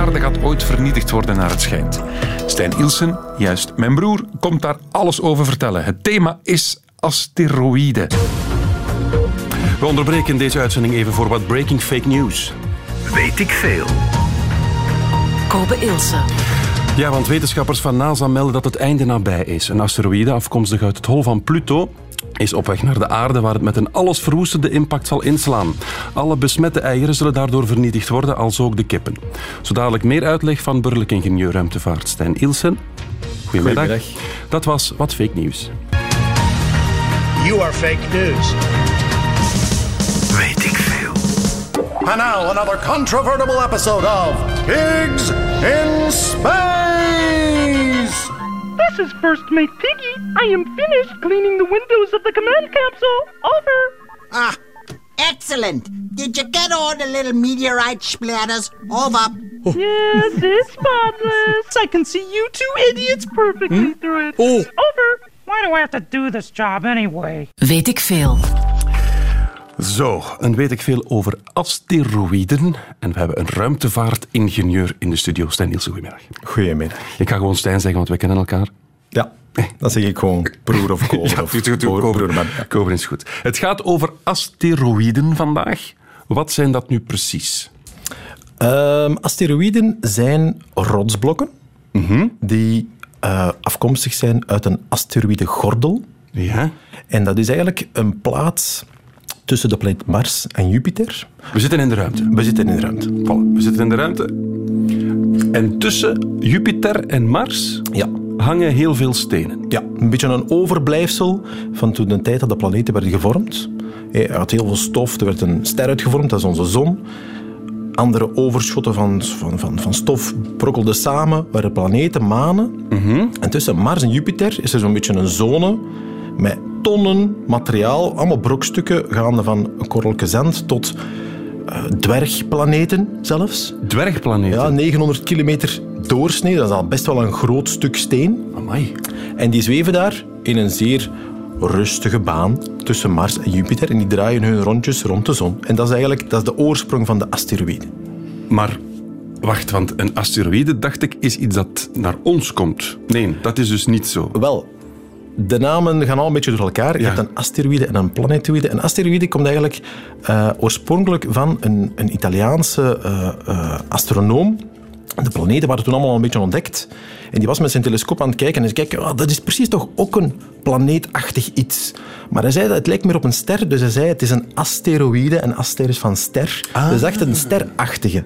aarde gaat ooit vernietigd worden naar het schijnt. Stijn Ilsen, juist mijn broer, komt daar alles over vertellen. Het thema is asteroïden. We onderbreken deze uitzending even voor wat breaking fake news. Weet ik veel. Kobe Ilse. Ja, want wetenschappers van NASA melden dat het einde nabij is. Een asteroïde afkomstig uit het hol van Pluto is op weg naar de aarde waar het met een allesverwoestende impact zal inslaan. Alle besmette eieren zullen daardoor vernietigd worden, als ook de kippen. Zo dadelijk meer uitleg van burgerlijk ingenieur ruimtevaart Stijn Ilsen. Goedemiddag. Goedemiddag. Dat was wat fake nieuws. You are fake news. Weet ik veel. And now another controvertible episode of Pigs in Space! This is First Mate Piggy. I am finished cleaning the windows of the command capsule. Over. Ah, excellent. Did you get all the little meteorite splatters? Over. Yes, it's spotless. I can see you two idiots perfectly through it. Oh. Over. Why do I have to do this job anyway? Weet ik veel. Zo, en weet ik veel over asteroïden. En we hebben een ruimtevaartingenieur in de studio. Stijn Nielsen, goedemiddag. Goedemiddag. Ik ga gewoon Stijn zeggen, want wij kennen elkaar. Ja, dan zeg ik gewoon broer of koper. Ja, of broer-. Ja. Kober is goed. Het gaat over asteroïden vandaag. Wat zijn dat nu precies? Ehm, asteroïden zijn rotsblokken Mhm. die eh, afkomstig zijn uit een asteroïdengordel. Ja. En dat is eigenlijk een plaats tussen de planeet Mars en Jupiter. We zitten in de ruimte. We zitten in de ruimte. Voilà, we zitten in de ruimte. En tussen Jupiter en Mars Ja. hangen heel veel stenen. Ja, een beetje een overblijfsel van toen de tijd dat de planeten werden gevormd. Eh, Er had heel veel stof, er werd een ster uitgevormd, dat is onze zon. Andere overschotten van, van, van, van stof brokkelden samen, waren planeten, manen. En tussen Mars en Jupiter is er zo'n beetje een zone met tonnen materiaal, allemaal brokstukken, gaande van een korrelke zand tot eh, dwergplaneten zelfs. Dwergplaneten. Ja, 900 kilometer doorsnee, dat is al best wel een groot stuk steen. Amai. En die zweven daar in een zeer rustige baan tussen Mars en Jupiter. En die draaien hun rondjes rond de zon. En dat is eigenlijk dat is de oorsprong van de asteroïden. Maar wacht, want een asteroïde, dacht ik, is iets dat naar ons komt. Nee, dat is dus niet zo. Wel, de namen gaan al een beetje door elkaar. Je Ja. hebt een asteroïde en een planetoïde. Een asteroïde komt eigenlijk eh, oorspronkelijk van een, een Italiaanse eh, eh, astronoom. De planeten waren toen allemaal al een beetje ontdekt. En die was met zijn telescoop aan het kijken en zei, kijk, ah, dat is precies toch ook een planeetachtig iets. Maar hij zei dat het lijkt meer op een ster, dus hij zei het is een asteroïde en aster is van ster. Dus echt een sterachtige.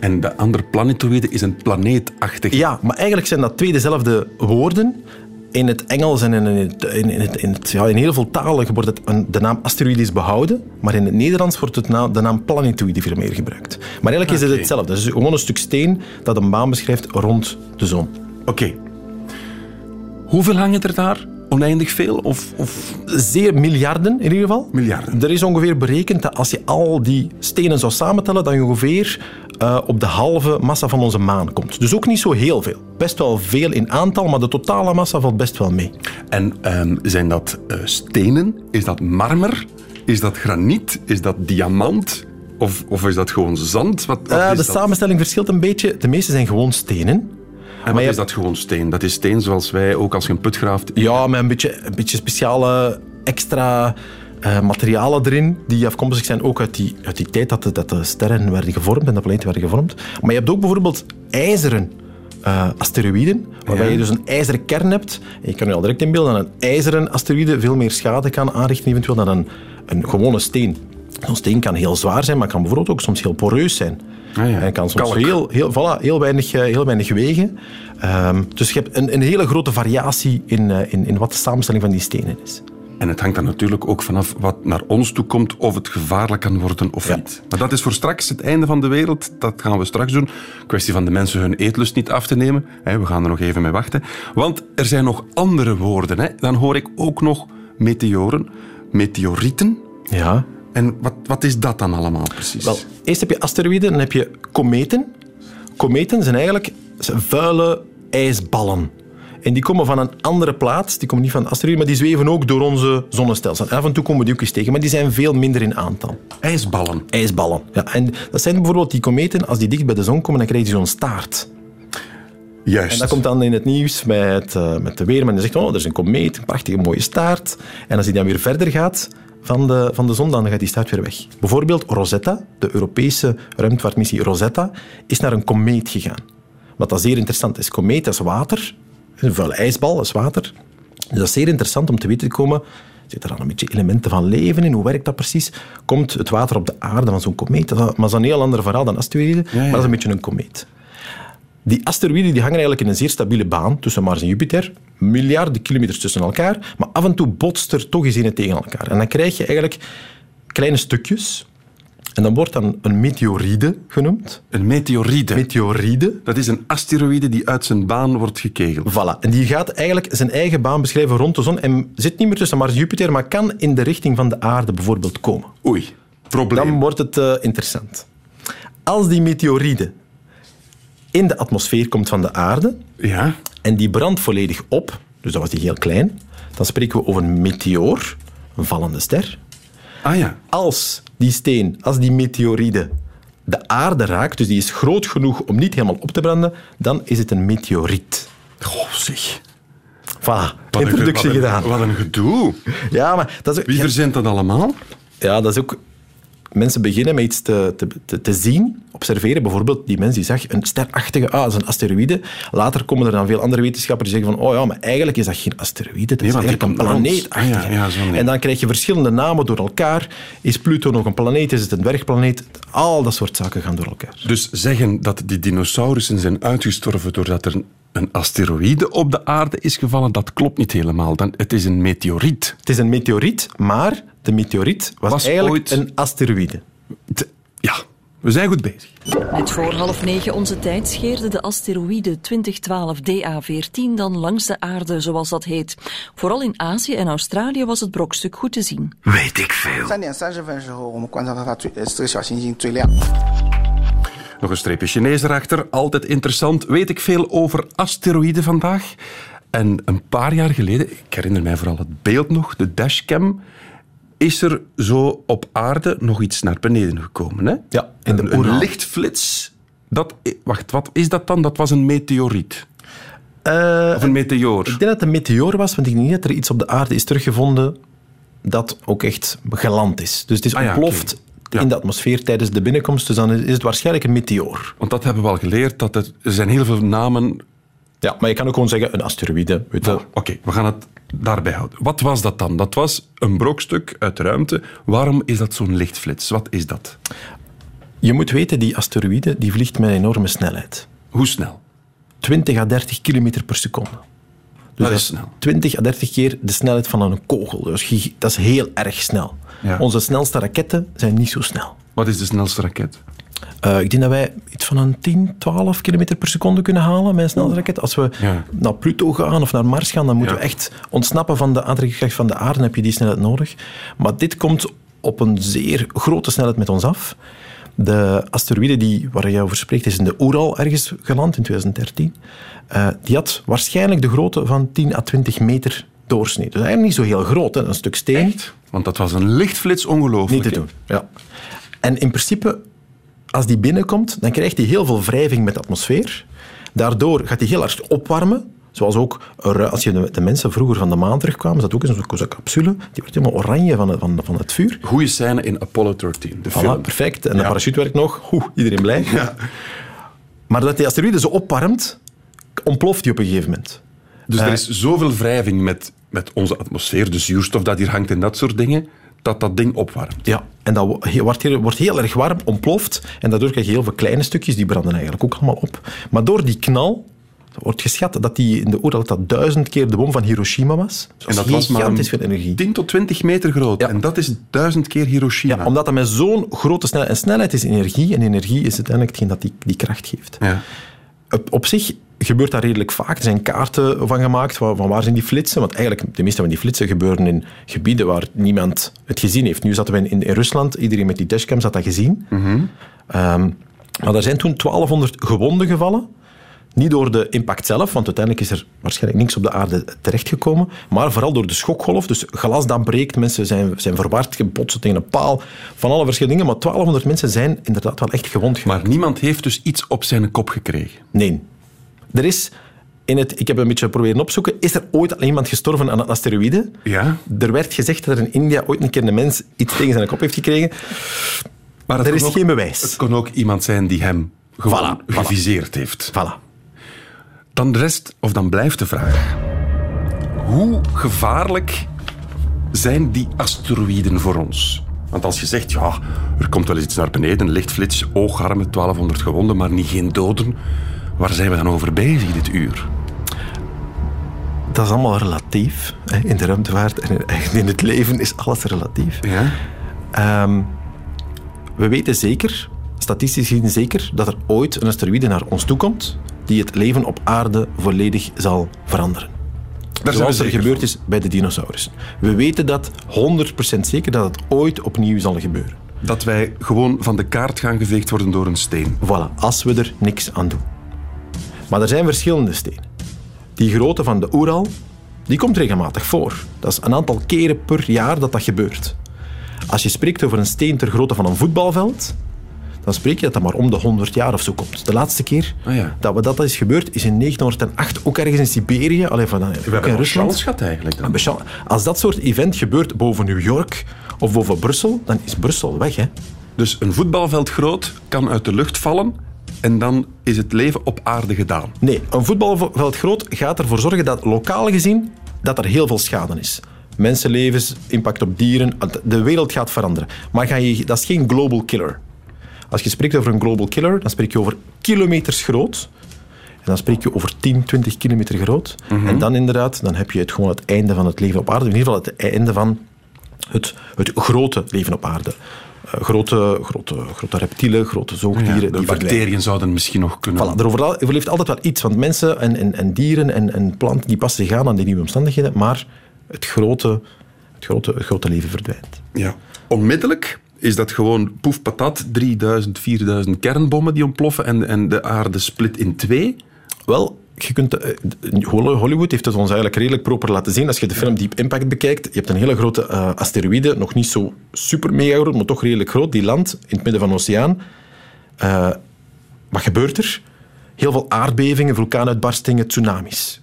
En de andere planetoïde is een planeetachtig. Ja, maar eigenlijk zijn dat twee dezelfde woorden. In het Engels en in, het, in, in, het, in, het, ja, in heel veel talen wordt het, een- de naam asteroïde is behouden, maar in het Nederlands wordt het na, de naam planetoïde veel meer gebruikt. Maar eigenlijk is het hetzelfde. Het is gewoon een stuk steen dat een baan beschrijft rond de zon. Oké. Hoeveel hangen er daar? Oneindig veel? Of, of... Zeer miljarden in ieder geval. Miljarden. Er is ongeveer berekend dat als je al die stenen zou samentellen, dan je ongeveer eh, op de halve massa van onze maan komt. Dus ook niet zo heel veel. Best wel veel in aantal, maar de totale massa valt best wel mee. En ehm, zijn dat eh, stenen? Is dat marmer? Is dat graniet? Is dat diamant? Of, of is dat gewoon zand? Wat, wat Eh, de dat? samenstelling verschilt een beetje. De meeste zijn gewoon stenen. En wat je is dat gewoon steen? Dat is steen zoals wij ook als je een put graaft. Ja, met een beetje, een beetje speciale extra eh, materialen erin, die afkomstig zijn ook uit die, uit die tijd dat de, dat de sterren werden gevormd en de planeten werden gevormd. Maar je hebt ook bijvoorbeeld ijzeren eh, asteroïden, waarbij Ja. je dus een ijzeren kern hebt. En je kan je al direct inbeelden dat een ijzeren asteroïde veel meer schade kan aanrichten eventueel dan een, een gewone steen. Zo'n steen kan heel zwaar zijn, maar kan bijvoorbeeld ook soms heel poreus zijn. Ah ja, En kan soms kalk. heel, heel, voilà, heel, weinig, eh, heel weinig wegen. Ehm, dus je hebt een, een hele grote variatie in, in, in wat de samenstelling van die stenen is. En het hangt dan natuurlijk ook vanaf wat naar ons toe komt, of het gevaarlijk kan worden of Ja. niet. Maar dat is voor straks het einde van de wereld. Dat gaan we straks doen. Kwestie van de mensen hun eetlust niet af te nemen. We gaan er nog even mee wachten. Want er zijn nog andere woorden. Dan hoor ik ook nog meteoren, meteorieten. Ja. En wat, wat is dat dan allemaal precies? Wel, eerst heb je asteroïden, dan heb je kometen. Kometen zijn eigenlijk vuile ijsballen. En die komen van een andere plaats, die komen niet van asteroïden, maar die zweven ook door onze zonnestelsel. En af en toe komen we die ook eens tegen, maar die zijn veel minder in aantal. IJsballen. ijsballen. Ja, en dat zijn bijvoorbeeld die kometen, als die dicht bij de zon komen, dan krijg je zo'n staart. Juist. En dat komt dan in het nieuws met, eh, met de weerman. Die zegt, oh, er is een komeet, een prachtige mooie staart. En als die dan weer verder gaat van de, van de zon, dan gaat die staart weer weg. Bijvoorbeeld Rosetta, de Europese ruimtevaartmissie Rosetta, is naar een komeet gegaan. Wat dat zeer interessant is. Komeet, dat is water. Een vuile ijsbal, dat is water. Dus dat is zeer interessant om te weten te komen... Zitten er dan een beetje elementen van leven in? Hoe werkt dat precies? Komt het water op de aarde van zo'n komeet? Dat is- Maar dat is een heel ander verhaal dan asteroïden. Maar dat is een beetje een komeet. Die asteroïden die hangen eigenlijk in een zeer stabiele baan tussen Mars en Jupiter. Miljarden kilometers tussen elkaar. Maar af en toe botst er toch eens een tegen elkaar. En dan krijg je eigenlijk kleine stukjes. En dan wordt dan een meteoride genoemd. Een meteoride. Meteoride. dat is een asteroïde die uit zijn baan wordt gekegeld. Voilà. En die gaat eigenlijk zijn eigen baan beschrijven rond de zon. En zit niet meer tussen Mars en Jupiter, maar kan in de richting van de aarde bijvoorbeeld komen. Oei, probleem. Dan wordt het eh, interessant. Als die meteoride in de atmosfeer komt van de aarde, Ja, en die brandt volledig op, dus dat was die heel klein, dan spreken we over een meteoor, een vallende ster. Ah ja. Als die steen, als die meteoride de aarde raakt, dus die is groot genoeg om niet helemaal op te branden, dan is het een meteoriet. Goh, zeg. Voilà, Wat een een- gedaan. Wat een gedoe. Ja, maar dat is, Wie verzint dat allemaal? Ja, dat is ook... Mensen beginnen met iets te, te, te, zien, observeren. Bijvoorbeeld die mens die zag een sterachtige... Ah, dat is een asteroïde. Later komen er dan veel andere wetenschappers die zeggen van... Oh ja, maar eigenlijk is dat geen asteroïde. Dat Nee, is eigenlijk een planeet. Ah, ja, ja, en dan krijg je verschillende namen door elkaar. Is Pluto nog een planeet? Is het een dwergplaneet? Al dat soort zaken gaan door elkaar. Dus zeggen dat die dinosaurussen zijn uitgestorven doordat er een asteroïde op de aarde is gevallen, dat klopt niet helemaal. Dan, het is een meteoriet. Het is een meteoriet, maar de meteoriet was, eigenlijk ooit... een asteroïde. Ja, we zijn goed bezig. Net voor half negen onze tijd scheerde de asteroïde 2012 DA14 dan langs de aarde, zoals dat heet. Vooral in Azië en Australië was het brokstuk goed te zien. Weet ik veel. Nog een streepje Chinees erachter. Altijd interessant. Weet ik veel over asteroïden vandaag? En een paar jaar geleden, ik herinner mij vooral het beeld nog, de dashcam, is er zo op aarde nog iets naar beneden gekomen. Hè? Ja, in de een, een lichtflits. Dat, wacht, wat is dat dan? Dat was een meteoriet. Eh, Of een meteoor. Ik denk dat het een meteoor was, want ik denk niet dat er iets op de aarde is teruggevonden dat ook echt geland is. Dus het is Ah ja, ontploft. Ja. in de atmosfeer tijdens de binnenkomst, dus dan is het waarschijnlijk een meteoor. Want dat hebben we al geleerd, dat het, er zijn heel veel namen Ja, maar je kan ook gewoon zeggen een asteroïde. Weet. Oké, we gaan het daarbij houden. Wat was dat dan? Dat was een brokstuk uit de ruimte. Waarom is dat zo'n lichtflits? Wat is dat? Je moet weten, die asteroïde die vliegt met een enorme snelheid. Hoe snel? 20 à 30 kilometer per seconde. Dus Dat is snel. 20 à 30 keer de snelheid van een kogel. Dus dat is heel erg snel. Ja. Onze snelste raketten zijn niet zo snel. Wat is de snelste raket? Eh, ik denk dat wij iets van een 10, 12 kilometer per seconde kunnen halen met een raket. Als we Ja. naar Pluto gaan of naar Mars gaan, dan moeten Ja. we echt ontsnappen van de aantrekkingskracht van de aarde. Dan heb je die snelheid nodig. Maar dit komt op een zeer grote snelheid met ons af. De asteroïde die, waar je over spreekt, is in de Oeral ergens geland in 2013. Eh, die had waarschijnlijk de grootte van 10 à 20 meter doorsnee. Dus eigenlijk niet zo heel groot, hè. een stuk steen. Want dat was een lichtflits ongelooflijk. Niet te doen. Ja. En in principe, als die binnenkomt, dan krijgt hij heel veel wrijving met de atmosfeer. Daardoor gaat hij heel hard opwarmen. Zoals ook er- als je de, mensen vroeger van de maan terugkwamen, zat ook in zo'n capsule. Die wordt helemaal oranje van, het- van, van het vuur. Goeie scène in Apollo 13, de Voilà, film. perfect. En de Ja. parachute werkt nog. Oeh, iedereen blij. Maar dat die asteroïde zo opwarmt, ontploft die op een gegeven moment. Dus Eh. er is zoveel wrijving met, met onze atmosfeer, de zuurstof dat hier hangt en dat soort dingen, dat dat ding opwarmt. Ja, en dat wordt heel, wordt heel erg warm, ontploft. En daardoor krijg je heel veel kleine stukjes, die branden eigenlijk ook allemaal op. Maar door die knal wordt geschat dat die in de oeral dat duizend keer de bom van Hiroshima was. Dus En dat was maar veel energie. 10 tot 20 meter groot. Ja. En dat is duizend keer Hiroshima. Ja, omdat dat met zo'n grote snelheid... En snelheid is energie, en energie is uiteindelijk hetgeen dat die, die kracht geeft. Ja. Op, op zich gebeurt dat redelijk vaak. Er zijn kaarten van gemaakt van, van waar zijn die flitsen. Want eigenlijk, de meeste van die flitsen gebeuren in gebieden waar niemand het gezien heeft. Nu zaten we in, in Rusland, iedereen met die dashcams had dat gezien. Ehm, maar er zijn toen 1200 gewonden gevallen. Niet door de impact zelf, want uiteindelijk is er waarschijnlijk niks op de aarde terechtgekomen, maar vooral door de schokgolf. Dus glas dat breekt, mensen zijn, zijn verward, gebotst tegen een paal, van alle verschillende dingen. Maar 1200 mensen zijn inderdaad wel echt gewond geraakt. Maar niemand heeft dus iets op zijn kop gekregen. Nee. Er is in het, ik heb een beetje proberen opzoeken, is er ooit al iemand gestorven aan een asteroïde? Ja? Er werd gezegd dat er in India ooit een keer een mens iets tegen zijn kop heeft gekregen. Maar Er is ook- geen bewijs. Het kon ook iemand zijn die hem gewoon Voilà, voilà. geviseerd heeft. Voilà. Dan de rest, of dan blijft de vraag. Hoe gevaarlijk zijn die asteroïden voor ons? Want als je zegt, ja, er komt wel eens iets naar beneden, lichtflits, oogarmen, 1200 gewonden, maar niet geen doden. Waar zijn we dan over bezig dit uur? Dat is allemaal relatief. hè. In de ruimtevaart en in- het leven is alles relatief. Ja? Ehm, we weten zeker, statistisch gezien zeker, dat er ooit een asteroïde naar ons toe komt die het leven op aarde volledig zal veranderen. Daar Zoals er gebeurd is bij de dinosaurussen. We weten dat 100% zeker dat het ooit opnieuw zal gebeuren. Dat wij gewoon van de kaart gaan geveegd worden door een steen. Voilà, als we er niks aan doen. Maar er zijn verschillende stenen. Die grootte van de Oeral, die komt regelmatig voor. Dat is een aantal keren per jaar dat dat gebeurt. Als je spreekt over een steen ter grootte van een voetbalveld, dan spreek je dat dat maar om de 100 jaar of zo komt. De laatste keer Ah ja. dat we dat is gebeurd is in 1908, ook ergens in Siberië, alleen van, ook in een Rusland. chance gehad eigenlijk. Dan. Als dat soort event gebeurt boven New York of boven Brussel, dan is Brussel weg. Hè? Dus een voetbalveld groot kan uit de lucht vallen en dan is het leven op aarde gedaan. Nee, een voetbalveld groot gaat ervoor zorgen dat lokaal gezien dat er heel veel schade is. Mensenlevens, impact op dieren, de wereld gaat veranderen. Maar ga je, dat is geen global killer. Als je spreekt over een global killer, dan spreek je over kilometers groot. En dan spreek je over 10, 20 kilometer groot. En dan inderdaad, dan heb je het gewoon het einde van het leven op aarde. In ieder geval het einde van het, het grote leven op aarde. Eh, grote, grote, grote reptielen, grote zoogdieren. Ja, die de bacteriën zouden misschien nog kunnen... Voilà, er overleeft altijd wel iets, want mensen en, en, en dieren en, en planten die passen zich aan aan die nieuwe omstandigheden, maar het grote, het grote, het grote leven verdwijnt. Ja. Onmiddellijk is dat gewoon poef patat, 3000, 4000 kernbommen die ontploffen en, en de aarde split in twee. Wel, je kunt, eh, Hollywood heeft het ons eigenlijk redelijk proper laten zien. Als je de film Deep Impact bekijkt, je hebt een hele grote eh, asteroïde, nog niet zo super mega groot, maar toch redelijk groot, die landt in het midden van de oceaan. Eh, wat gebeurt er? Heel veel aardbevingen, vulkaanuitbarstingen, tsunamis.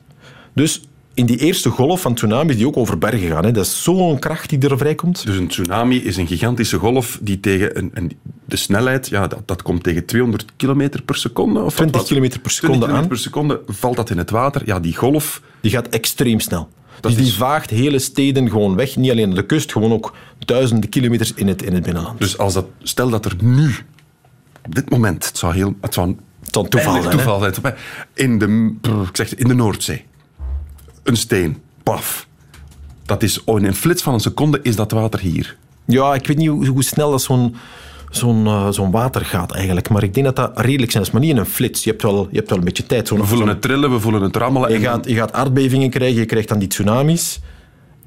Dus in die eerste golf van tsunamis, die ook over bergen gaan, hè, dat is zo'n kracht die er vrijkomt. Dus een tsunami is een gigantische golf die tegen een, en de snelheid, ja, dat, dat komt tegen 200 km per seconde. Of wat 20 was het? kilometer per 20 seconde aan. per seconde valt dat in het water. Ja, die golf, Die gaat extreem snel. Dus die is- vaagt hele steden gewoon weg. Niet alleen aan de kust, gewoon ook duizenden kilometers in het, in het binnenland. dus als dat, stel dat er nu, op dit moment, het zou heel, het zou een toeval zijn. hè. toeval zijn, in de, ik zeg in de Noordzee, een steen, paf. Dat is, oh, in een flits van een seconde is dat water hier. Ja, ik weet niet hoe, hoe snel dat zo'n zo'n zo'n water gaat eigenlijk. Maar ik denk dat dat redelijk snel is. Maar niet in een flits. Je hebt wel, je hebt wel een beetje tijd. We voelen het trillen, we voelen het rammelen. je, en gaat, je gaat aardbevingen krijgen, je krijgt dan die tsunamis.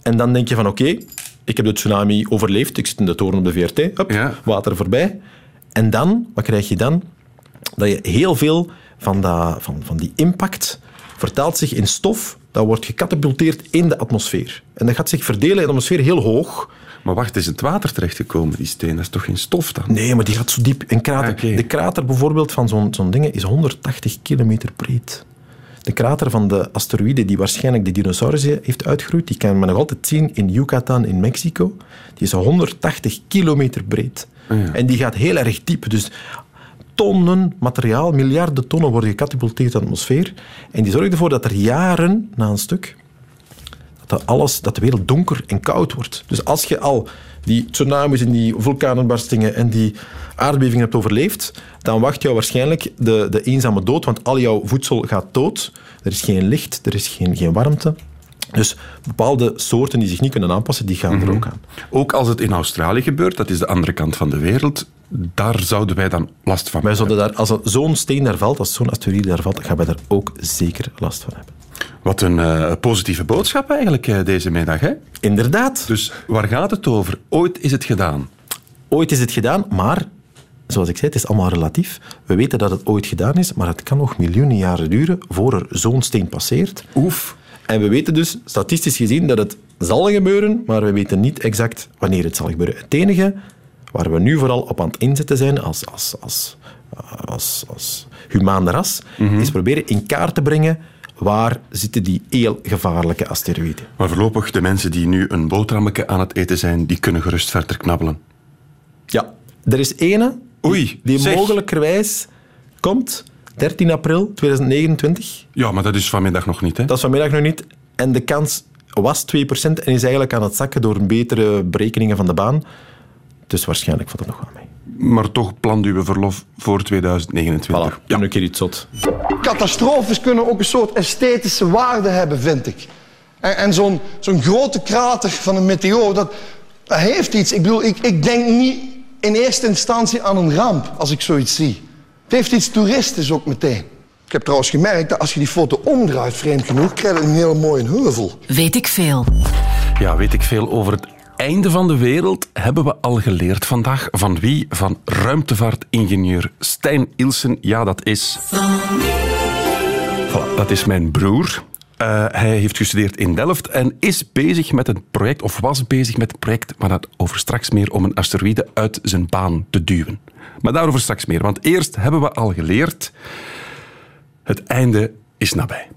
En dan denk je van oké, ik heb de tsunami overleefd. Ik zit in de toren op de VRT. Hup, Ja. water voorbij. En dan, wat krijg je dan? Dat je heel veel van, dat, van, van die impact vertaalt zich in stof. Dat wordt gecatapulteerd in de atmosfeer. En dat gaat zich verdelen in de atmosfeer heel hoog. Maar wacht, is het water terechtgekomen, die steen? Dat is toch geen stof dan? Nee, maar die gaat zo diep. Een krater. Ah. De krater bijvoorbeeld van zo'n zo'n ding is 180 kilometer breed. De krater van de asteroïde die waarschijnlijk de dinosaurussen heeft uitgeroeid, die kan men nog altijd zien in Yucatan in Mexico. Die is 180 kilometer breed. En die gaat heel erg diep. Dus tonnen materiaal, miljarden tonnen worden gecatapulteerd in de atmosfeer. En die zorgt ervoor dat er jaren na een stuk dat, alles, dat de wereld donker en koud wordt. Dus als je al die tsunamis en die vulkaanuitbarstingen en die aardbevingen hebt overleefd, dan wacht jou waarschijnlijk de, de eenzame dood, want al jouw voedsel gaat dood. Er is geen licht, er is geen, geen warmte. Dus bepaalde soorten die zich niet kunnen aanpassen, die gaan er ook aan. Ook als het in Australië gebeurt, dat is de andere kant van de wereld, daar zouden wij dan last van Wij hebben. zouden daar, als zo'n steen daar valt, als zo'n asteroïde daar valt, gaan wij daar ook zeker last van hebben. Wat een eh, positieve boodschap eigenlijk eh, deze middag. Hè? Inderdaad. Dus waar gaat het over? Ooit is het gedaan. Ooit is het gedaan, maar zoals ik zei, het is allemaal relatief. We weten dat het ooit gedaan is, maar het kan nog miljoenen jaren duren voor er zo'n steen passeert. Oef. En we weten dus, statistisch gezien, dat het zal gebeuren, maar we weten niet exact wanneer het zal gebeuren. Het enige waar we nu vooral op aan het inzetten zijn als, als, als, als, als humaan ras, is proberen in kaart te brengen waar zitten die heel gevaarlijke asteroïden. Maar voorlopig, de mensen die nu een boterhammetje aan het eten zijn, die kunnen gerust verder knabbelen. Ja, er is ene Oei, die mogelijkerwijs komt, 13 april 2029. Ja, maar dat is vanmiddag nog niet, hè? Dat is vanmiddag nog niet. En de kans was 2% en is eigenlijk aan het zakken door betere berekeningen van de baan. Dus waarschijnlijk valt het nog wel mee. Maar toch plant uw verlof voor 2029. Voilà, ja. een keer iets zot. Catastrofes kunnen ook een soort esthetische waarde hebben, vind ik. En, en zo'n zo'n grote krater van een meteoor, dat, dat heeft iets. Ik bedoel, ik, ik denk niet in eerste instantie aan een ramp als ik zoiets zie. Het heeft iets toeristisch ook meteen. Ik heb trouwens gemerkt dat als je die foto omdraait, vreemd genoeg, krijg je een hele mooie heuvel. Weet ik veel. Ja, weet ik veel over het einde van de wereld hebben we al geleerd vandaag. Van wie? Van ruimtevaartingenieur Stijn Ilsen. Ja, dat is... Voilà, dat is mijn broer. Eh, hij heeft gestudeerd in Delft en is bezig met een project, of was bezig met een project, maar dat over straks meer, om een asteroïde uit zijn baan te duwen. Maar daarover straks meer, want eerst hebben we al geleerd, het einde is nabij.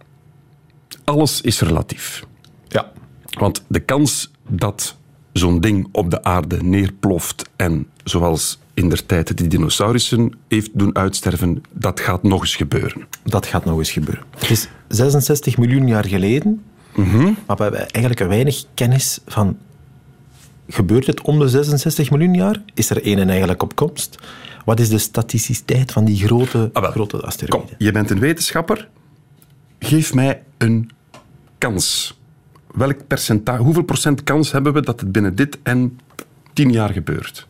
Alles is relatief. Ja. Want de kans dat zo'n ding op de aarde neerploft en zoals in der tijd die dinosaurussen heeft doen uitsterven, dat gaat nog eens gebeuren. Dat gaat nog eens gebeuren. Het is 66 miljoen jaar geleden, maar we hebben eigenlijk weinig kennis van... Gebeurt het om de 66 miljoen jaar? Is er een eigenlijk op komst? Wat is de statisticiteit van die grote, Ah, wel. grote asteroïden? Kom, je bent een wetenschapper. Geef mij een kans. Welk percentage, hoeveel procent kans hebben we dat het binnen dit en tien jaar gebeurt?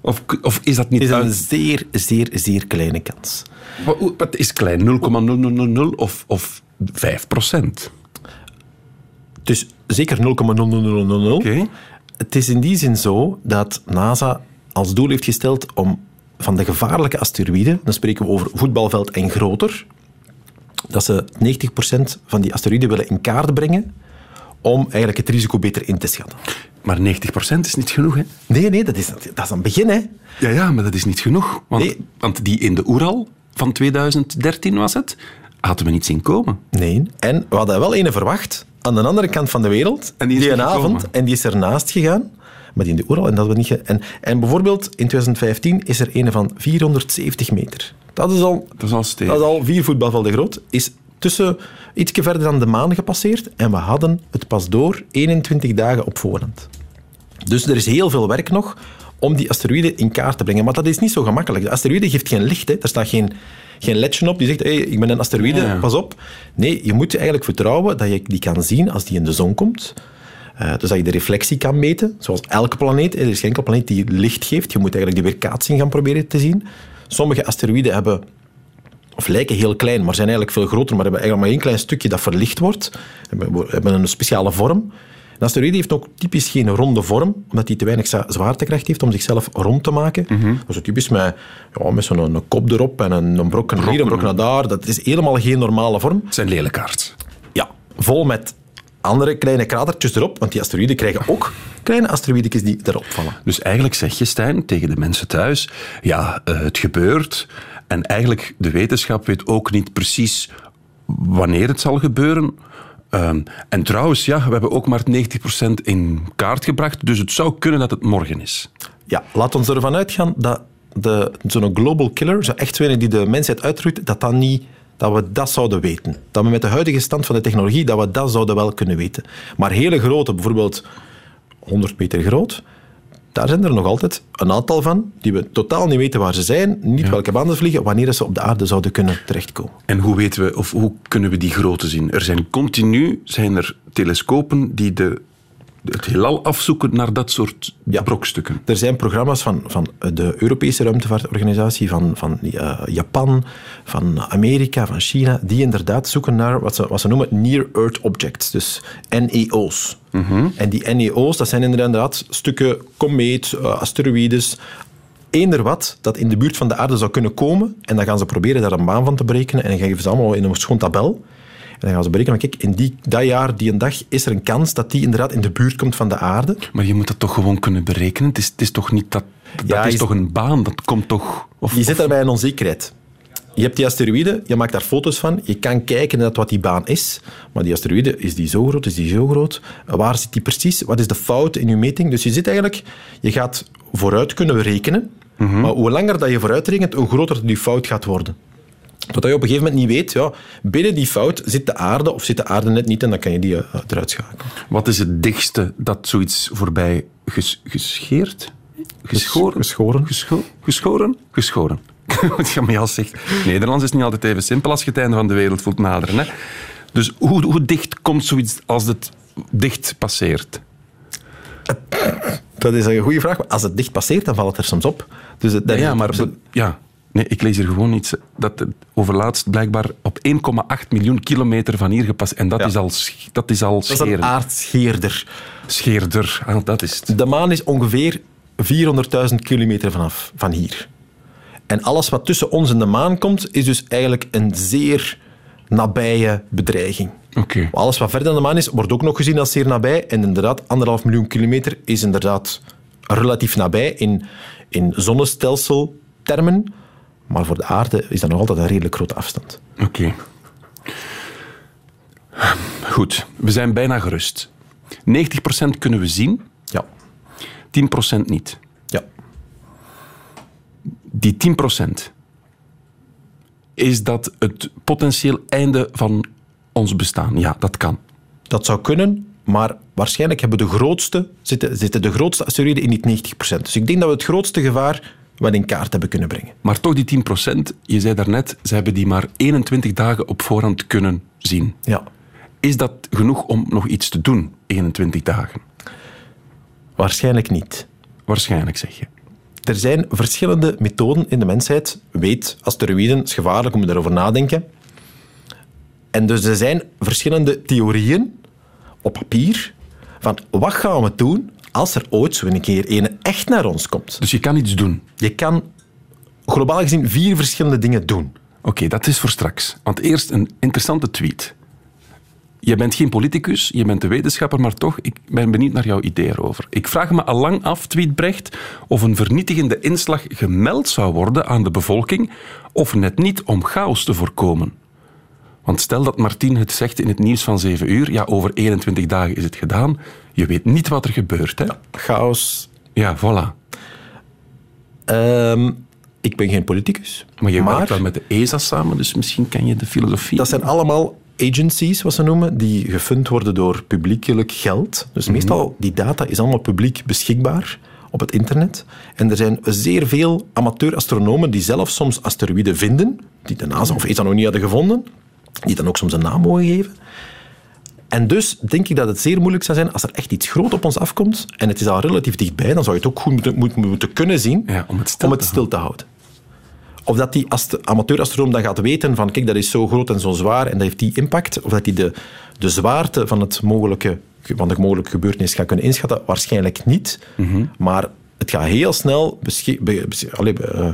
Of, of is dat niet Het is een uit- zeer, zeer, zeer kleine kans. Wat, wat is klein? 0,0000 of, of 5 procent? Dus zeker 0,0000. Oké. Het is in die zin zo dat NASA als doel heeft gesteld om van de gevaarlijke asteroïden, dan spreken we over voetbalveld en groter, dat ze 90% van die asteroïden willen in kaart brengen om eigenlijk het risico beter in te schatten. Maar 90 procent is niet genoeg, hè? Nee, nee, dat is, dat is een begin, hè. Ja, ja, maar dat is niet genoeg. Want, Nee. want die in de Oeral van 2013 was het, hadden we niet zien komen. Nee. En we hadden wel ene verwacht aan de andere kant van de wereld, En die is een niet avond, en die is ernaast gegaan, maar die in de Oeral, en dat we niet... en, en bijvoorbeeld in 2015 is er ene van 470 meter. Dat is al, Dat is al stevig. dat is al vier voetbalvelden groot. Is tussen iets verder dan de maan gepasseerd en we hadden het pas door 21 dagen op voorhand. Dus er is heel veel werk nog om die asteroïden in kaart te brengen. Maar dat is niet zo gemakkelijk. De asteroïde geeft geen licht. Hè. Er staat geen, geen ledje op die zegt, hey, ik ben een asteroïde, Ja. pas op. Nee, je moet eigenlijk vertrouwen dat je die kan zien als die in de zon komt. Eh, dus dat je de reflectie kan meten, zoals elke planeet. Er is geen enkele planeet die licht geeft. Je moet eigenlijk die weerkaatsing gaan proberen te zien. Sommige asteroïden hebben of lijken heel klein, maar zijn eigenlijk veel groter, maar hebben eigenlijk maar één klein stukje dat verlicht wordt. Hebben, hebben een speciale vorm. Een asteroïde heeft ook typisch geen ronde vorm, omdat hij te weinig zwaartekracht heeft om zichzelf rond te maken. Dat is typisch met, ja, met zo'n kop erop en een, een brok naar hier, een brok naar daar. Dat is helemaal geen normale vorm. Het zijn lelijkaards. Ja, vol met andere kleine kratertjes erop, want die asteroïden krijgen ook kleine asteroïdetjes die erop vallen. Dus eigenlijk zeg je, Stijn, tegen de mensen thuis, ja, eh, het gebeurt. En eigenlijk, de wetenschap weet ook niet precies wanneer het zal gebeuren. Ehm, en trouwens, ja, we hebben ook maar 90% in kaart gebracht, dus het zou kunnen dat het morgen is. Ja, laat ons ervan uitgaan dat zo'n global killer, zo echt die de mensheid uitroeit, dat, dat, niet, dat we dat zouden weten. Dat we met de huidige stand van de technologie, dat we dat zouden wel kunnen weten. Maar hele grote, bijvoorbeeld 100 meter groot, daar zijn er nog altijd een aantal van die we totaal niet weten waar ze zijn, niet welke banden vliegen, wanneer ze op de aarde zouden kunnen terechtkomen. En hoe weten we, of hoe kunnen we die grootte zien? Er zijn continu zijn er telescopen die de, het heelal afzoeken naar dat soort Ja. brokstukken. Er zijn programma's van, van de Europese ruimtevaartorganisatie, van, van eh, Japan, van Amerika, van China, die inderdaad zoeken naar wat ze, wat ze noemen Near-Earth Objects, dus NEO's. En die NEO's, dat zijn inderdaad stukken komeet, eh, asteroïdes, eender wat dat in de buurt van de aarde zou kunnen komen. En dan gaan ze proberen daar een baan van te berekenen. En dan geven ze allemaal in een schoon tabel. En dan gaan ze berekenen, kijk, in die, dat jaar, die een dag, is er een kans dat die inderdaad in de buurt komt van de aarde. Maar je moet dat toch gewoon kunnen berekenen? Het is, het is toch niet dat... Dat Ja, is je- toch een baan? Dat komt toch... Of, Je zit daarbij in onzekerheid. Je hebt die asteroïde, je maakt daar foto's van, je kan kijken naar wat die baan is, maar die asteroïde, is die zo groot, is die zo groot? Waar zit die precies? Wat is de fout in je meting? Dus je zit eigenlijk, je gaat vooruit kunnen rekenen, maar hoe langer dat je vooruit rekent, hoe groter die fout gaat worden. Wat je op een gegeven moment niet weet, ja, binnen die fout zit de aarde of zit de aarde net niet en dan kan je die eh, eruit schakelen. Wat is het dichtste dat zoiets voorbij ges, gescheerd? Geschoren? Geschoren. Gescho- geschoren? Geschoren. Wat Jamel zegt. Nederlands is niet altijd even simpel als je het einde van de wereld voelt naderen. Hè? Dus hoe, hoe dicht komt zoiets als het dicht passeert? Dat is een goede vraag. maar Als het dicht passeert, dan valt het er soms op. Dus het, Ja, maar ja. Nee, ik lees hier gewoon iets dat overlaatst blijkbaar op 1,8 miljoen kilometer van hier gepasseerd. En dat Ja. is al, dat is al dat is een aardscheerder. Scheerder, ah, dat is het. De maan is ongeveer 400.000 kilometer vanaf, van hier. En alles wat tussen ons en de maan komt, is dus eigenlijk een zeer nabije bedreiging. Oké. Maar Alles wat verder dan de maan is, wordt ook nog gezien als zeer nabij. En inderdaad, anderhalf miljoen kilometer is inderdaad relatief nabij in, in zonnestelseltermen. Maar voor de aarde is dat nog altijd een redelijk grote afstand. Oké. Goed, we zijn bijna gerust. 90% kunnen we zien, Ja. 10% niet. Ja. Die 10% is dat het potentieel einde van ons bestaan. Ja, dat kan. Dat zou kunnen, maar waarschijnlijk hebben de grootste, zitten, zitten de grootste asteroïden in die 90%. Dus ik denk dat we het grootste gevaar wel in kaart hebben kunnen brengen. Maar toch die 10%, je zei daarnet, ze hebben die maar 21 dagen op voorhand kunnen zien. Ja. Is dat genoeg om nog iets te doen, 21 dagen? Waarschijnlijk niet. Waarschijnlijk, zeg je. Er zijn verschillende methoden in de mensheid. Weet, asteroïden is gevaarlijk, moet je erover nadenken. En dus er zijn verschillende theorieën op papier van wat gaan we doen als er ooit zo een keer een echt naar ons komt. Dus je kan iets doen. Je kan globaal gezien vier verschillende dingen doen. Oké, dat is voor straks. Want eerst een interessante tweet. Je bent geen politicus, je bent een wetenschapper, maar toch, ik ben benieuwd naar jouw idee erover. Ik vraag me al lang af, tweetbrecht, of een vernietigende inslag gemeld zou worden aan de bevolking, of net niet om chaos te voorkomen. Want stel dat Martien het zegt in het nieuws van 7 uur, ja, over 21 dagen is het gedaan, je weet niet wat er gebeurt. Hè? Chaos. Ja, voilà. Ehm, ik ben geen politicus. Maar je werkt wel met de ESA samen, dus misschien ken je de filosofie. Dat zijn allemaal agencies, wat ze noemen, die gefund worden door publiekelijk geld. Dus meestal, die data is allemaal publiek beschikbaar op het internet. En er zijn zeer veel amateur-astronomen die zelf soms asteroïden vinden, die de NASA of ESA nog niet hadden gevonden, die dan ook soms een naam mogen geven. En dus denk ik dat het zeer moeilijk zou zijn als er echt iets groot op ons afkomt en het is al relatief dichtbij, dan zou je het ook goed moeten, moeten, moeten kunnen zien Ja, om het stil om het te stil te houden. Of dat die ast- amateur-astronoom dan gaat weten van kijk, dat is zo groot en zo zwaar en dat heeft die impact. Of dat hij de, de zwaarte van, het mogelijke, van de mogelijke gebeurtenis gaat kunnen inschatten. Waarschijnlijk niet. Maar het gaat heel snel be- be- eh,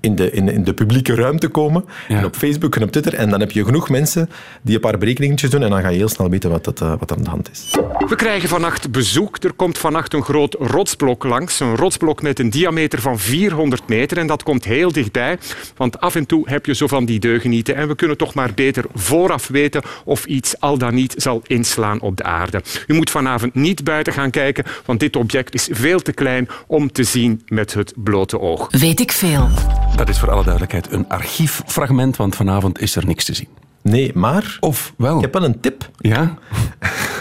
in, de, in, in de publieke ruimte komen. Ja. En op Facebook en op Twitter. En dan heb je genoeg mensen die een paar berekeningetjes doen en dan ga je heel snel weten wat, het, eh, wat er aan de hand is. We krijgen vannacht bezoek. Er komt vannacht een groot rotsblok langs. Een rotsblok met een diameter van 400 meter. En dat komt heel dichtbij. Want af en toe heb je zo van die deugenieten. En we kunnen toch maar beter vooraf weten of iets al dan niet zal inslaan op de aarde. U moet vanavond niet buiten gaan kijken, want dit object is veel te klein om te zien met het blote oog. Weet ik veel. Dat is voor alle duidelijkheid een archieffragment, want vanavond is er niks te zien. Nee, maar Of wel? ik heb wel een tip. Ja?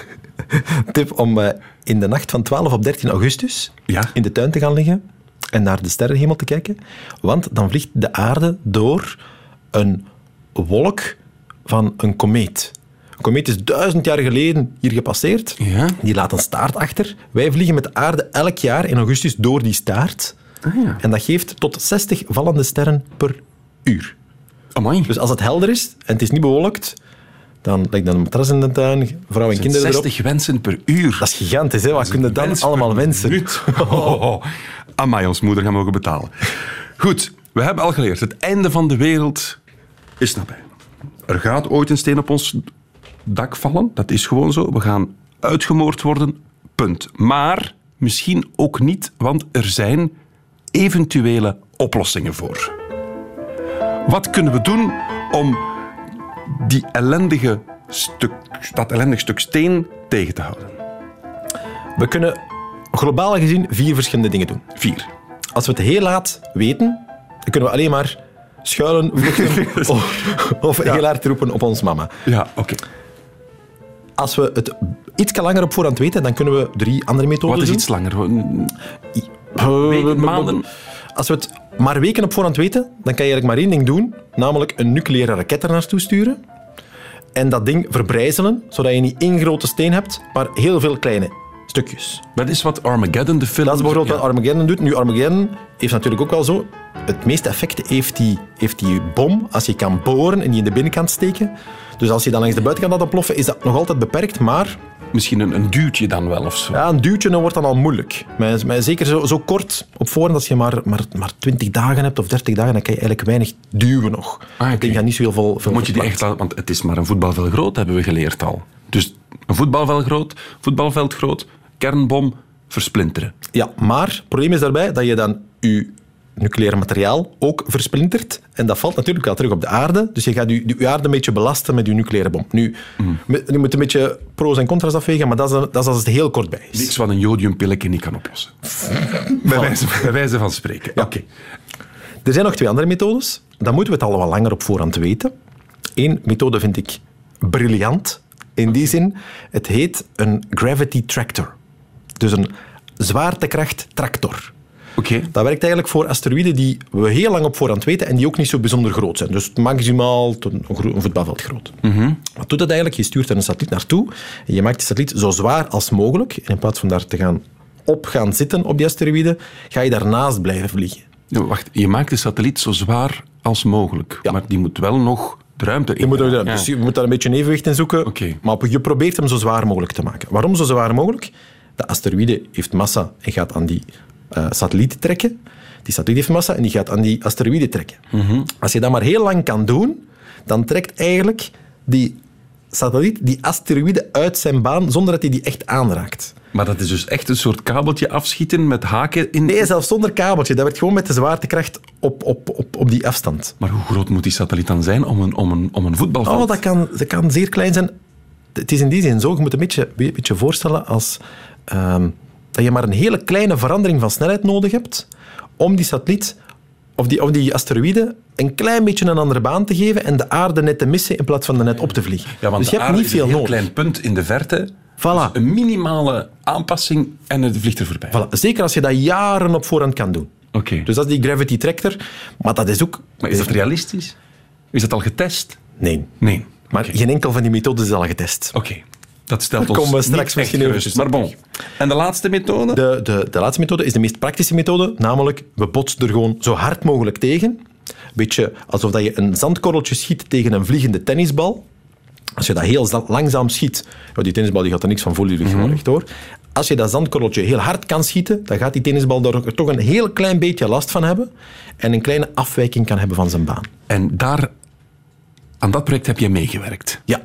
tip om eh, in de nacht van 12 op 13 augustus Ja. in de tuin te gaan liggen en naar de sterrenhemel te kijken. Want dan vliegt de aarde door een wolk van een komeet. Een komeet is duizend jaar geleden hier gepasseerd. Ja. Die laat een staart achter. Wij vliegen met de aarde elk jaar in augustus door die staart. Ah, ja. En dat geeft tot 60 vallende sterren per uur. Amai. Dus als het helder is en het is niet bewolkt, Dan ligt dan een matras in de tuin, vrouw en kinderen erop. 60 wensen per uur. Dat is gigantisch, hè? Wat kunnen dan allemaal wensen? minuut. Oh, oh. Amai, ons moeder gaan mogen betalen. Goed, we hebben al geleerd. Het einde van de wereld is nabij. Er gaat ooit een steen op ons dak vallen. Dat is gewoon zo. We gaan uitgemoord worden. Punt. Maar misschien ook niet, want er zijn eventuele oplossingen voor. Wat kunnen we doen om die ellendige stuk, dat ellendig stuk steen tegen te houden? We kunnen globaal gezien vier verschillende dingen doen. Vier. Als we het heel laat weten, dan kunnen we alleen maar schuilen, vluchten of, of heel hard roepen op ons mama. Ja, oké. Als we het iets langer op voorhand weten, dan kunnen we drie andere methoden Wat is doen. iets langer? Eh, Weken, maanden? Als we het maar weken op voorhand weten, dan kan je eigenlijk maar één ding doen, namelijk een nucleaire raket er naartoe sturen en dat ding verbrijzelen, zodat je niet één grote steen hebt, maar heel veel kleine stukjes. Dat is wat Armageddon, de film... Dat is bijvoorbeeld Ja. wat Armageddon doet. Nu, Armageddon heeft natuurlijk ook wel zo... Het meeste effect heeft die, heeft die bom als je kan boren en die in de binnenkant steken. Dus als je dan langs de buitenkant laat ontploffen, is dat nog altijd beperkt, maar... Misschien een, een duwtje dan wel of zo. Ja, een duwtje dan wordt dan al moeilijk. Maar, maar zeker zo, zo kort op voorhand, als je maar, maar, maar 20 dagen hebt of 30 dagen, dan kan je eigenlijk weinig duwen nog. Ah, oké. Ik gaat niet zo heel veel, veel moet je die echt laten, want het is maar een voetbalveld groot, hebben we geleerd al. Dus een voetbalveld groot, voetbalveld groot, kernbom, versplinteren. Ja, maar het probleem is daarbij dat je dan je nucleair materiaal ook versplintert. En dat valt natuurlijk wel terug op de aarde. Dus je gaat je, je aarde een beetje belasten met je nucleaire bom. Nu, me- je moet een beetje pro's en contra's afwegen, maar dat is, dat is als het heel kort bij is. Niks wat een jodiumpilletje niet kan oplossen. bij, wijze, bij wijze van spreken. Oké. Er zijn nog twee andere methodes. Dan moeten we het al wat langer op voorhand weten. Eén methode vind ik briljant. In die zin, het heet een gravity tractor. Dus een zwaartekracht tractor. Dat werkt eigenlijk voor asteroïden die we heel lang op voorhand weten en die ook niet zo bijzonder groot zijn. Dus maximaal een, een voetbalveld groot. Wat doet dat eigenlijk? Je stuurt er een satelliet naartoe en je maakt die satelliet zo zwaar als mogelijk. En in plaats van daar te gaan op gaan zitten op die asteroïde, ga je daarnaast blijven vliegen. Ja, wacht, je maakt de satelliet zo zwaar als mogelijk. Maar die moet wel nog de ruimte in. Je moet, Ja. dus je moet daar een beetje een evenwicht in zoeken. Oké. Maar je probeert hem zo zwaar mogelijk te maken. Waarom zo zwaar mogelijk? De asteroïde heeft massa en gaat aan die satelliet trekken. Die satelliet heeft massa en die gaat aan die asteroïde trekken. Als je dat maar heel lang kan doen, dan trekt eigenlijk die satelliet die asteroïde uit zijn baan zonder dat hij die echt aanraakt. Maar dat is dus echt een soort kabeltje afschieten met haken in. Nee, zelfs zonder kabeltje. Dat werkt gewoon met de zwaartekracht op, op, op, op die afstand. Maar hoe groot moet die satelliet dan zijn om een, om een, om een voetbalveld? Oh, dat kan, dat kan zeer klein zijn. Het is in die zin zo, je moet een beetje, een beetje voorstellen als ehm, dat je maar een hele kleine verandering van snelheid nodig hebt om die satelliet of die, of die asteroïde een klein beetje een andere baan te geven en de aarde net te missen in plaats van er net op te vliegen. Ja, want dus je de hebt niet veel een nodig. klein punt in de verte. Voilà. Dus een minimale aanpassing en het vliegt er voorbij. Voilà. Zeker als je dat jaren op voorhand kan doen. Oké. Dus dat is die gravity tractor. Maar dat is ook... Maar is dat realistisch? Is dat al getest? Nee. Nee. Maar geen enkel van die methodes is al getest. Oké. Dat stelt ons komen we straks misschien gerust. Maar bon. En de laatste methode? De, de, de laatste methode is de meest praktische methode, namelijk we botsen er gewoon zo hard mogelijk tegen. Beetje alsof dat je een zandkorreltje schiet tegen een vliegende tennisbal. Als je dat heel za- langzaam schiet, ja, die tennisbal die gaat er niks van voelen, die gewoon rechtdoor. Als je dat zandkorreltje heel hard kan schieten, dan gaat die tennisbal daar ook- toch een heel klein beetje last van hebben en een kleine afwijking kan hebben van zijn baan. En daar, aan dat project heb je meegewerkt. Ja,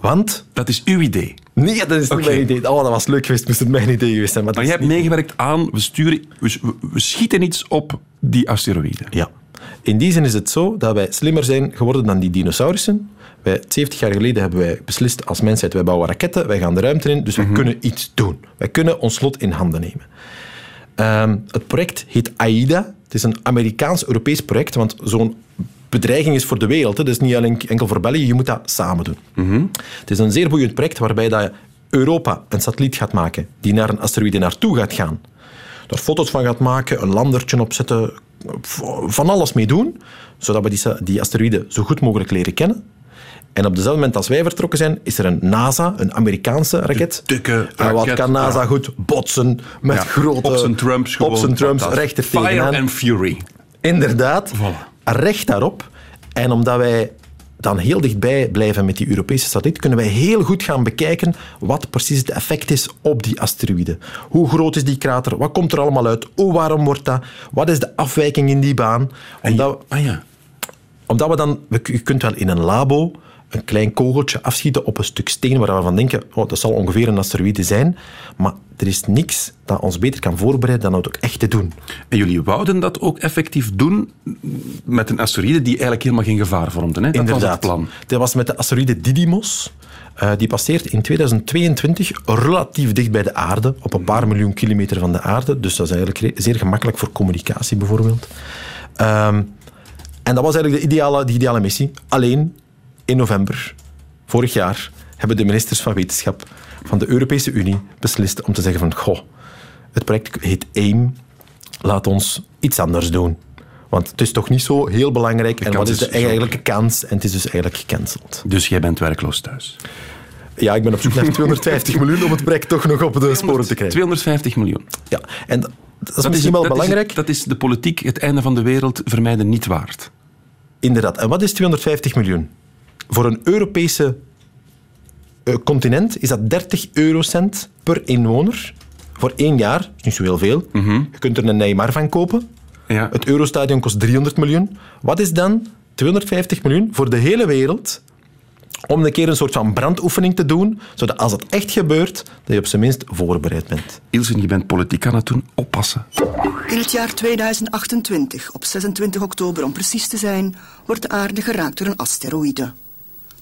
want... Dat is uw idee. Nee, dat is niet mijn idee. Oh, dat was leuk geweest, moest het mijn idee geweest zijn. Maar Maar jij hebt meegewerkt aan, we, sturen, we, we- we schieten iets op die asteroïden. Ja. In die zin is het zo dat wij slimmer zijn geworden dan die dinosaurussen. Wij, 70 jaar geleden hebben wij beslist als mensheid, wij bouwen raketten, wij gaan de ruimte in, dus wij kunnen iets doen. Wij kunnen ons lot in handen nemen. Ehm, het project heet AIDA. Het is een Amerikaans-Europees project, want zo'n bedreiging is voor de wereld. Hè. Dat is niet alleen enkel voor België, je moet dat samen doen. Het is een zeer boeiend project waarbij dat Europa een satelliet gaat maken die naar een asteroïde naartoe gaat gaan. Daar foto's van gaat maken, een landertje opzetten, van alles mee doen, zodat we die, die asteroïde zo goed mogelijk leren kennen. En op dezelfde moment als wij vertrokken zijn, is er een NASA, een Amerikaanse raket. dikke En wat raket, kan NASA ja. goed? Botsen met Ja, grote... op zijn Trumps gewoon. Op zijn Trumps, Dat- dat- recht er Fire and fury. Inderdaad, Voilà. Recht daarop. En omdat wij dan heel dichtbij blijven met die Europese satelliet, kunnen wij heel goed gaan bekijken wat precies het effect is op die asteroïde. Hoe groot is die krater? Wat komt er allemaal uit? Hoe warm wordt dat? Wat is de afwijking in die baan? Omdat, Ah ja. omdat we dan... Je kunt wel in een labo een klein kogeltje afschieten op een stuk steen waar we van denken, oh, dat zal ongeveer een asteroïde zijn. Maar er is niks dat ons beter kan voorbereiden dan het ook echt te doen. En jullie wouden dat ook effectief doen met een asteroïde die eigenlijk helemaal geen gevaar vormde. Hè? Dat was Inderdaad. het plan. Dat was met de asteroïde Didymos. Eh, die passeert in 2022 relatief dicht bij de aarde, op een paar miljoen kilometer van de aarde. Dus dat is eigenlijk zeer gemakkelijk voor communicatie bijvoorbeeld. Ehm, en dat was eigenlijk de ideale, de ideale missie. Alleen in november vorig jaar hebben de ministers van wetenschap van de Europese Unie beslist om te zeggen van goh, het project heet AIM, laat ons iets anders doen. Want het is toch niet zo heel belangrijk. en wat is de zo eigenlijke kans? En het is dus eigenlijk gecanceld. Dus jij bent werkloos thuis. Ja, ik ben op zoek naar 250 miljoen om het project toch nog op de sporen te krijgen. 250 miljoen. Ja, en dat is misschien wel dat belangrijk. Is, dat is de politiek het einde van de wereld vermijden niet waard. Inderdaad. En wat is 250 miljoen? Voor een Europese eh, continent is dat 30 eurocent per inwoner. Voor één jaar, dat is niet zo heel veel. Je kunt er een Neymar van kopen. Ja. Het Eurostadion kost 300 miljoen. Wat is dan 250 miljoen voor de hele wereld om een keer een soort van brandoefening te doen, zodat als het echt gebeurt, dat je op zijn minst voorbereid bent. Ilse, je bent politiek aan het doen. Oppassen. In het jaar 2028, op 26 oktober om precies te zijn, wordt de aarde geraakt door een asteroïde.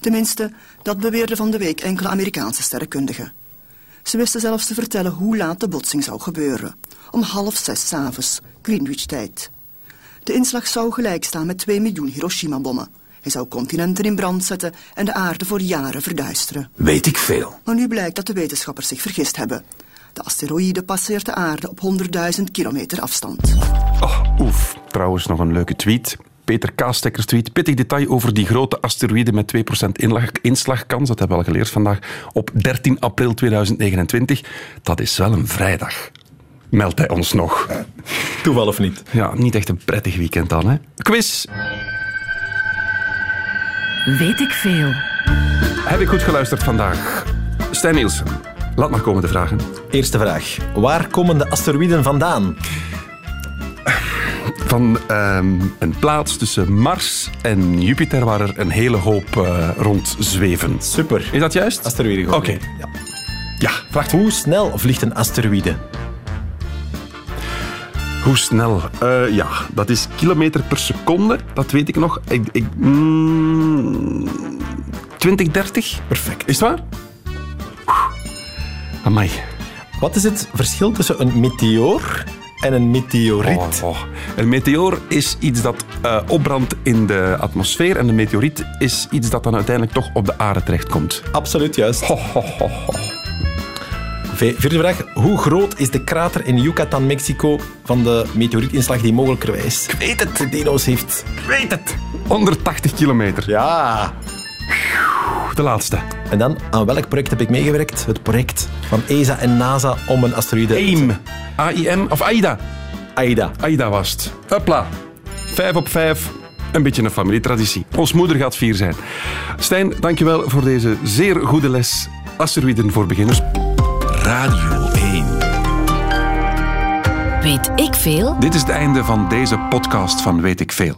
Tenminste, dat beweerden van de week enkele Amerikaanse sterrenkundigen. Ze wisten zelfs te vertellen hoe laat de botsing zou gebeuren. Om half zes 's avonds, Greenwich-tijd. De inslag zou gelijk staan met 2 miljoen Hiroshima-bommen. Hij zou continenten in brand zetten en de aarde voor jaren verduisteren. Weet ik veel. Maar nu blijkt dat de wetenschappers zich vergist hebben. De asteroïde passeert de aarde op 100.000 kilometer afstand. Oh, oef. Trouwens, nog een leuke tweet. Peter Kaastekkers tweet. Pittig detail over die grote asteroïde met 2% inlag- inslagkans. Dat hebben we al geleerd vandaag. Op 13 april 2029. Dat is wel een vrijdag. Meldt hij ons nog. Toeval of niet? Ja, niet echt een prettig weekend dan, hè? Quiz. Weet ik veel. Heb ik goed geluisterd vandaag? Stijn Nielsen, laat maar komen de vragen. Eerste vraag. Waar komen de asteroïden vandaan? Van ehm, een plaats tussen Mars en Jupiter waar er een hele hoop eh, rond zweven. Super. Is dat juist? Asteroïden. Oké. Ja. Ja, vraagt Hoe snel vliegt een asteroïde? Hoe snel? Eh, ja, dat is kilometer per seconde. Dat weet ik nog. Ik, ik, mm, 20, 30? Perfect. Is het waar? Oeh. Amai. Wat is het verschil tussen een meteoor en een meteoriet? Oh, oh. Een meteoor is iets dat eh, opbrandt in de atmosfeer en een meteoriet is iets dat dan uiteindelijk toch op de aarde terechtkomt. Absoluut juist. Ho, ho, Vierde vraag. Hoe groot is de krater in Yucatan, Mexico van de meteorietinslag die mogelijkerwijs Ik weet het. de dino's heeft? Ik weet het. 180 kilometer. Ja. De laatste. En dan, aan welk project heb ik meegewerkt? Het project van ESA en NASA om een asteroïde... AIM. AIM. Of AIDA. AIDA. AIDA was het. Hopla. Vijf op vijf. Een beetje een familietraditie. Ons moeder gaat vier zijn. Stijn, dankjewel voor deze zeer goede les. Asteroïden voor beginners. Radio 1. Weet ik veel? Dit is het einde van deze podcast van Weet ik Veel.